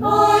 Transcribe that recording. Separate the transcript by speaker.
Speaker 1: Oh.